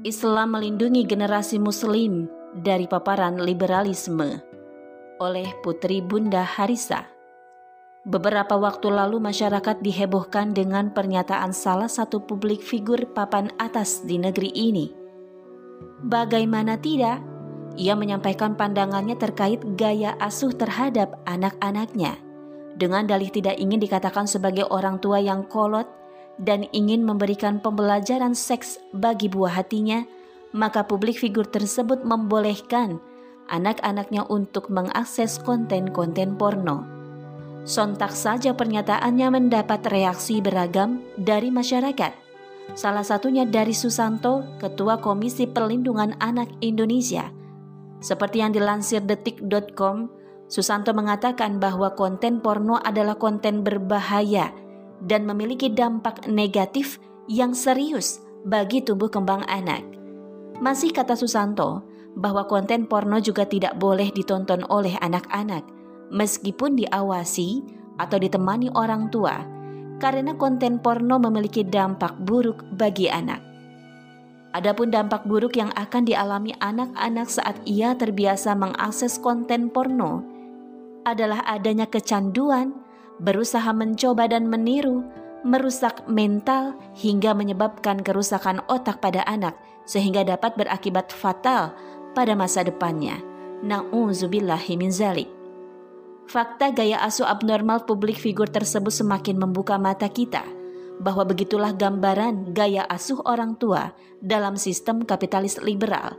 Islam melindungi generasi muslim dari paparan liberalisme oleh Putri Bunda Harisa. Beberapa waktu lalu masyarakat dihebohkan dengan pernyataan salah satu publik figur papan atas di negeri ini. Bagaimana tidak, ia menyampaikan pandangannya terkait gaya asuh terhadap anak-anaknya. Dengan dalih tidak ingin dikatakan sebagai orang tua yang kolot dan ingin memberikan pembelajaran seks bagi buah hatinya, maka publik figur tersebut membolehkan anak-anaknya untuk mengakses konten-konten porno. Sontak saja pernyataannya mendapat reaksi beragam dari masyarakat. Salah satunya dari Susanto, Ketua Komisi Perlindungan Anak Indonesia. Seperti yang dilansir detik.com, Susanto mengatakan bahwa konten porno adalah konten berbahaya dan memiliki dampak negatif yang serius bagi tumbuh kembang anak. Masih kata Susanto bahwa konten porno juga tidak boleh ditonton oleh anak-anak meskipun diawasi atau ditemani orang tua karena konten porno memiliki dampak buruk bagi anak. Adapun dampak buruk yang akan dialami anak-anak saat ia terbiasa mengakses konten porno adalah adanya kecanduan berusaha mencoba dan meniru, merusak mental hingga menyebabkan kerusakan otak pada anak sehingga dapat berakibat fatal pada masa depannya. Na'udzubillahi min zalik. Fakta gaya asuh abnormal publik figur tersebut semakin membuka mata kita bahwa begitulah gambaran gaya asuh orang tua dalam sistem kapitalis liberal.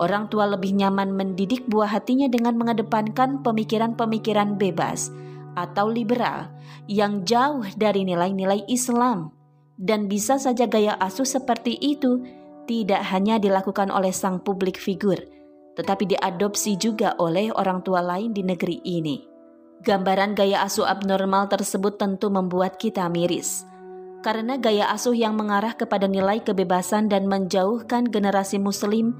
Orang tua lebih nyaman mendidik buah hatinya dengan mengedepankan pemikiran-pemikiran bebas, atau liberal yang jauh dari nilai-nilai Islam dan bisa saja gaya asuh seperti itu tidak hanya dilakukan oleh sang publik figur tetapi diadopsi juga oleh orang tua lain di negeri ini. Gambaran gaya asuh abnormal tersebut tentu membuat kita miris. Karena gaya asuh yang mengarah kepada nilai kebebasan dan menjauhkan generasi muslim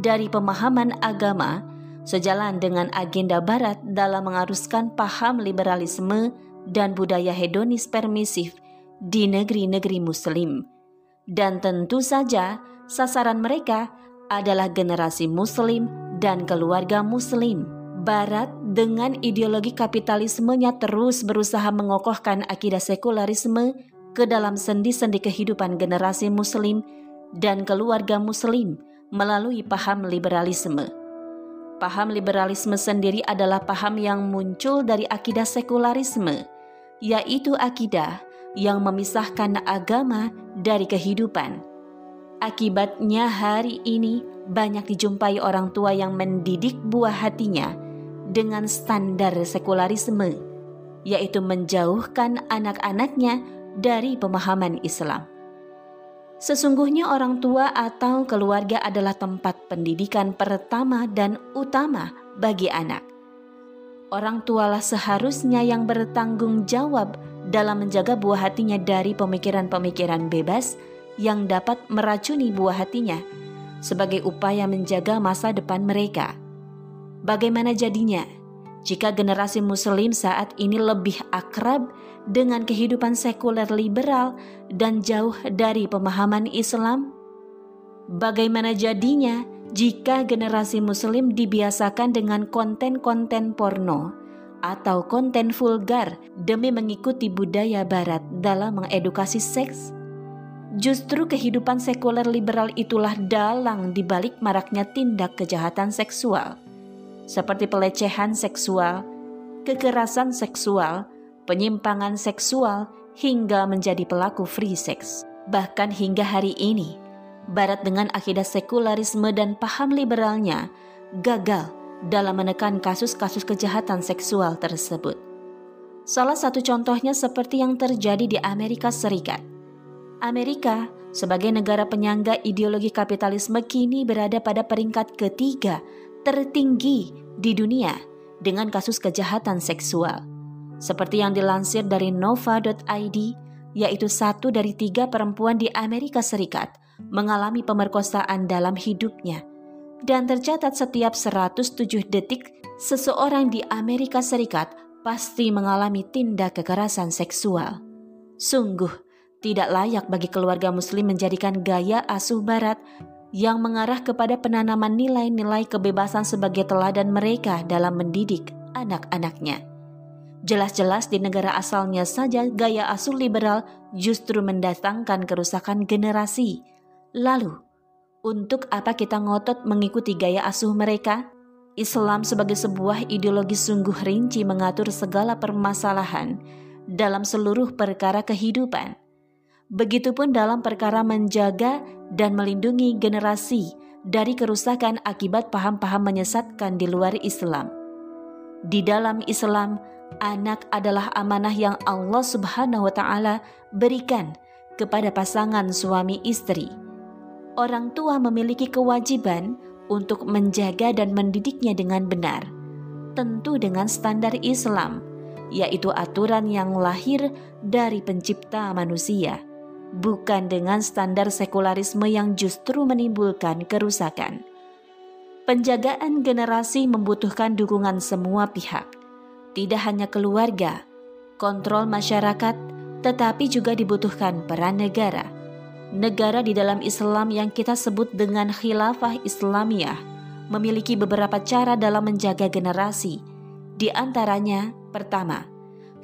dari pemahaman agama sejalan dengan agenda Barat dalam mengaruskan paham liberalisme dan budaya hedonis permisif di negeri-negeri Muslim. Dan tentu saja, sasaran mereka adalah generasi Muslim dan keluarga Muslim. Barat dengan ideologi kapitalismenya terus berusaha mengokohkan akidah sekularisme ke dalam sendi-sendi kehidupan generasi Muslim dan keluarga Muslim melalui paham liberalisme. Paham liberalisme sendiri adalah paham yang muncul dari akidah sekularisme, yaitu akidah yang memisahkan agama dari kehidupan. Akibatnya hari ini banyak dijumpai orang tua yang mendidik buah hatinya dengan standar sekularisme, yaitu menjauhkan anak-anaknya dari pemahaman Islam. Sesungguhnya orang tua atau keluarga adalah tempat pendidikan pertama dan utama bagi anak. Orang tualah seharusnya yang bertanggung jawab dalam menjaga buah hatinya dari pemikiran-pemikiran bebas yang dapat meracuni buah hatinya sebagai upaya menjaga masa depan mereka. Bagaimana jadinya jika generasi Muslim saat ini lebih akrab dengan kehidupan sekuler liberal dan jauh dari pemahaman Islam? Bagaimana jadinya jika generasi Muslim dibiasakan dengan konten-konten porno atau konten vulgar demi mengikuti budaya Barat dalam mengedukasi seks? Justru kehidupan sekuler liberal itulah dalang dibalik maraknya tindak kejahatan seksual, seperti pelecehan seksual, kekerasan seksual, penyimpangan seksual, hingga menjadi pelaku free sex. Bahkan hingga hari ini, Barat dengan akidah sekularisme dan paham liberalnya gagal dalam menekan kasus-kasus kejahatan seksual tersebut. Salah satu contohnya seperti yang terjadi di Amerika Serikat. Amerika sebagai negara penyangga ideologi kapitalisme kini berada pada peringkat ketiga tertinggi di dunia dengan kasus kejahatan seksual. Seperti yang dilansir dari nova.id, yaitu satu dari tiga perempuan di Amerika Serikat mengalami pemerkosaan dalam hidupnya. Dan tercatat setiap 107 detik, seseorang di Amerika Serikat pasti mengalami tindak kekerasan seksual. Sungguh, tidak layak bagi keluarga muslim menjadikan gaya asuh barat yang mengarah kepada penanaman nilai-nilai kebebasan sebagai teladan mereka dalam mendidik anak-anaknya. Jelas-jelas di negara asalnya saja gaya asuh liberal justru mendatangkan kerusakan generasi. Lalu, untuk apa kita ngotot mengikuti gaya asuh mereka? Islam sebagai sebuah ideologi sungguh rinci mengatur segala permasalahan dalam seluruh perkara kehidupan. Begitupun dalam perkara menjaga dan melindungi generasi dari kerusakan akibat paham-paham menyesatkan di luar Islam. Di dalam Islam, anak adalah amanah yang Allah Subhanahu wa taala berikan kepada pasangan suami istri. Orang tua memiliki kewajiban untuk menjaga dan mendidiknya dengan benar, tentu dengan standar Islam, yaitu aturan yang lahir dari Pencipta manusia, bukan dengan standar sekularisme yang justru menimbulkan kerusakan. Penjagaan generasi membutuhkan dukungan semua pihak, tidak hanya keluarga, kontrol masyarakat, tetapi juga dibutuhkan peran negara negara di dalam Islam yang kita sebut dengan khilafah Islamiyah memiliki beberapa cara dalam menjaga generasi. Di antaranya, pertama,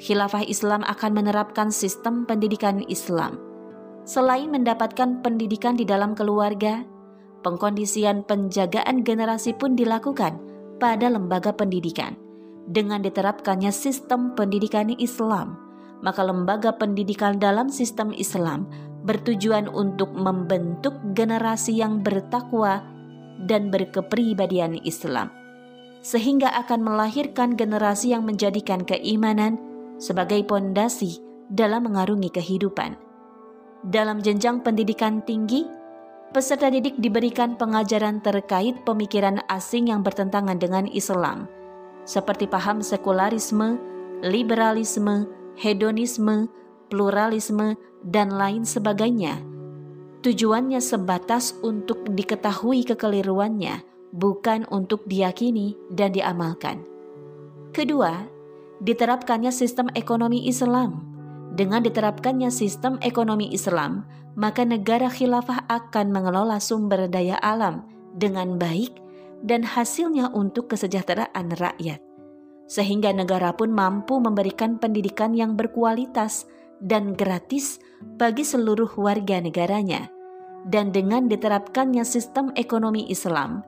khilafah Islam akan menerapkan sistem pendidikan Islam. Selain mendapatkan pendidikan di dalam keluarga, pengkondisian penjagaan generasi pun dilakukan pada lembaga pendidikan. Dengan diterapkannya sistem pendidikan Islam, maka lembaga pendidikan dalam sistem Islam bertujuan untuk membentuk generasi yang bertakwa dan berkepribadian Islam, sehingga akan melahirkan generasi yang menjadikan keimanan sebagai pondasi dalam mengarungi kehidupan. Dalam jenjang pendidikan tinggi, peserta didik diberikan pengajaran terkait pemikiran asing yang bertentangan dengan Islam, seperti paham sekularisme, liberalisme, hedonisme, pluralisme, dan lain sebagainya. Tujuannya sebatas untuk diketahui kekeliruannya, bukan untuk diyakini dan diamalkan. Kedua, diterapkannya sistem ekonomi Islam. Dengan diterapkannya sistem ekonomi Islam, maka negara khilafah akan mengelola sumber daya alam dengan baik dan hasilnya untuk kesejahteraan rakyat. Sehingga negara pun mampu memberikan pendidikan yang berkualitas dan gratis bagi seluruh warga negaranya. Dan dengan diterapkannya sistem ekonomi Islam,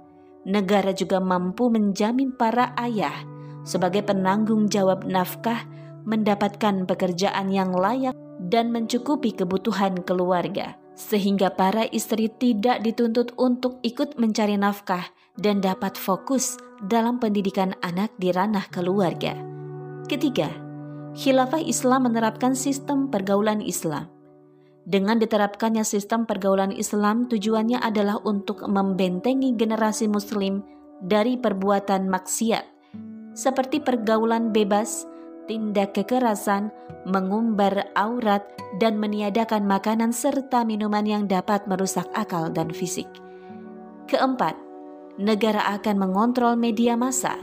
negara juga mampu menjamin para ayah sebagai penanggung jawab nafkah mendapatkan pekerjaan yang layak dan mencukupi kebutuhan keluarga, sehingga para istri tidak dituntut untuk ikut mencari nafkah dan dapat fokus dalam pendidikan anak di ranah keluarga. Ketiga, khilafah Islam menerapkan sistem pergaulan Islam. Dengan diterapkannya sistem pergaulan Islam, tujuannya adalah untuk membentengi generasi Muslim dari perbuatan maksiat, seperti pergaulan bebas, tindak kekerasan, mengumbar aurat, dan meniadakan makanan serta minuman yang dapat merusak akal dan fisik. Keempat, negara akan mengontrol media massa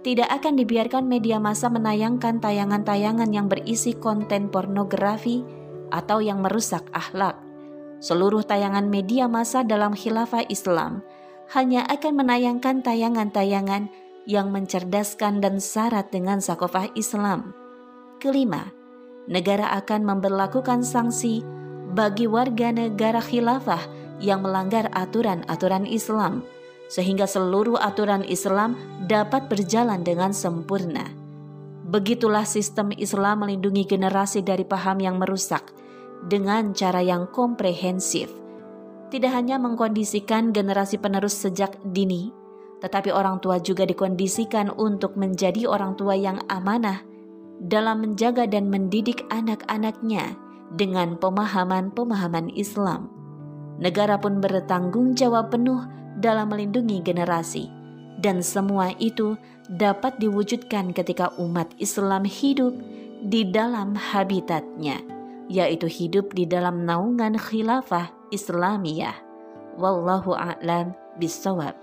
tidak akan dibiarkan media massa menayangkan tayangan-tayangan yang berisi konten pornografi atau yang merusak akhlak. Seluruh tayangan media massa dalam khilafah Islam hanya akan menayangkan tayangan-tayangan yang mencerdaskan dan syarat dengan sakofah Islam. Kelima, negara akan memperlakukan sanksi bagi warga negara khilafah yang melanggar aturan-aturan Islam sehingga seluruh aturan Islam dapat berjalan dengan sempurna. Begitulah sistem Islam melindungi generasi dari paham yang merusak dengan cara yang komprehensif. Tidak hanya mengkondisikan generasi penerus sejak dini, tetapi orang tua juga dikondisikan untuk menjadi orang tua yang amanah dalam menjaga dan mendidik anak-anaknya dengan pemahaman-pemahaman Islam. Negara pun bertanggung jawab penuh dalam melindungi generasi, dan semua itu dapat diwujudkan ketika umat Islam hidup di dalam habitatnya, yaitu hidup di dalam naungan khilafah Islamiyah. Wallahu a'lam bisawab.